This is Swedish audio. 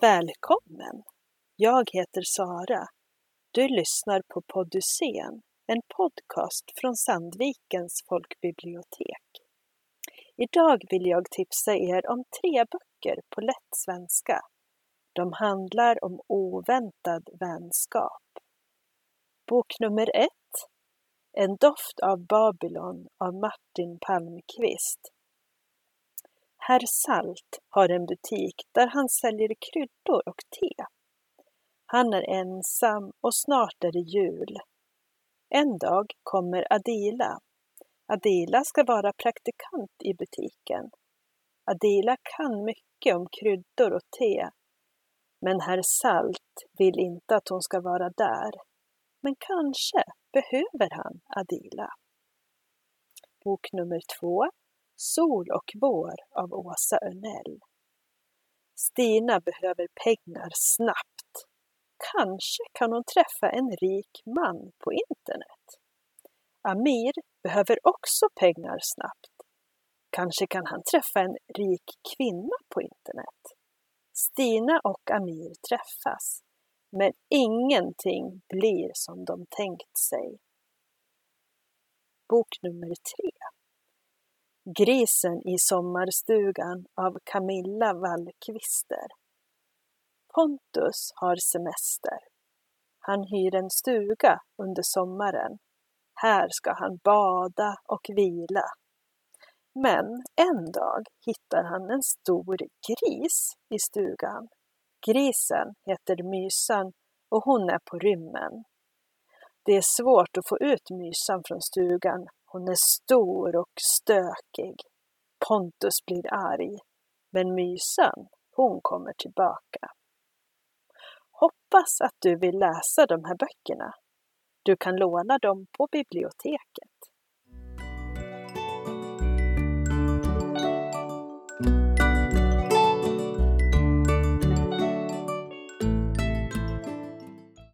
Välkommen! Jag heter Sara. Du lyssnar på Poddysén, en podcast från Sandvikens folkbibliotek. Idag vill jag tipsa er om tre böcker på lätt svenska. De handlar om oväntad vänskap. Bok nummer ett En doft av Babylon av Martin Palmqvist Herr Salt har en butik där han säljer kryddor och te. Han är ensam och snart är det jul. En dag kommer Adila. Adila ska vara praktikant i butiken. Adila kan mycket om kryddor och te. Men herr Salt vill inte att hon ska vara där. Men kanske behöver han Adila. Bok nummer två Sol och vår av Åsa Örnell. Stina behöver pengar snabbt. Kanske kan hon träffa en rik man på internet. Amir behöver också pengar snabbt. Kanske kan han träffa en rik kvinna på internet. Stina och Amir träffas, men ingenting blir som de tänkt sig. Bok nummer tre Grisen i sommarstugan av Camilla Wallqvister. Pontus har semester. Han hyr en stuga under sommaren. Här ska han bada och vila. Men en dag hittar han en stor gris i stugan. Grisen heter Mysan och hon är på rymmen. Det är svårt att få ut Mysan från stugan hon är stor och stökig. Pontus blir arg. Men Mysan, hon kommer tillbaka. Hoppas att du vill läsa de här böckerna. Du kan låna dem på biblioteket.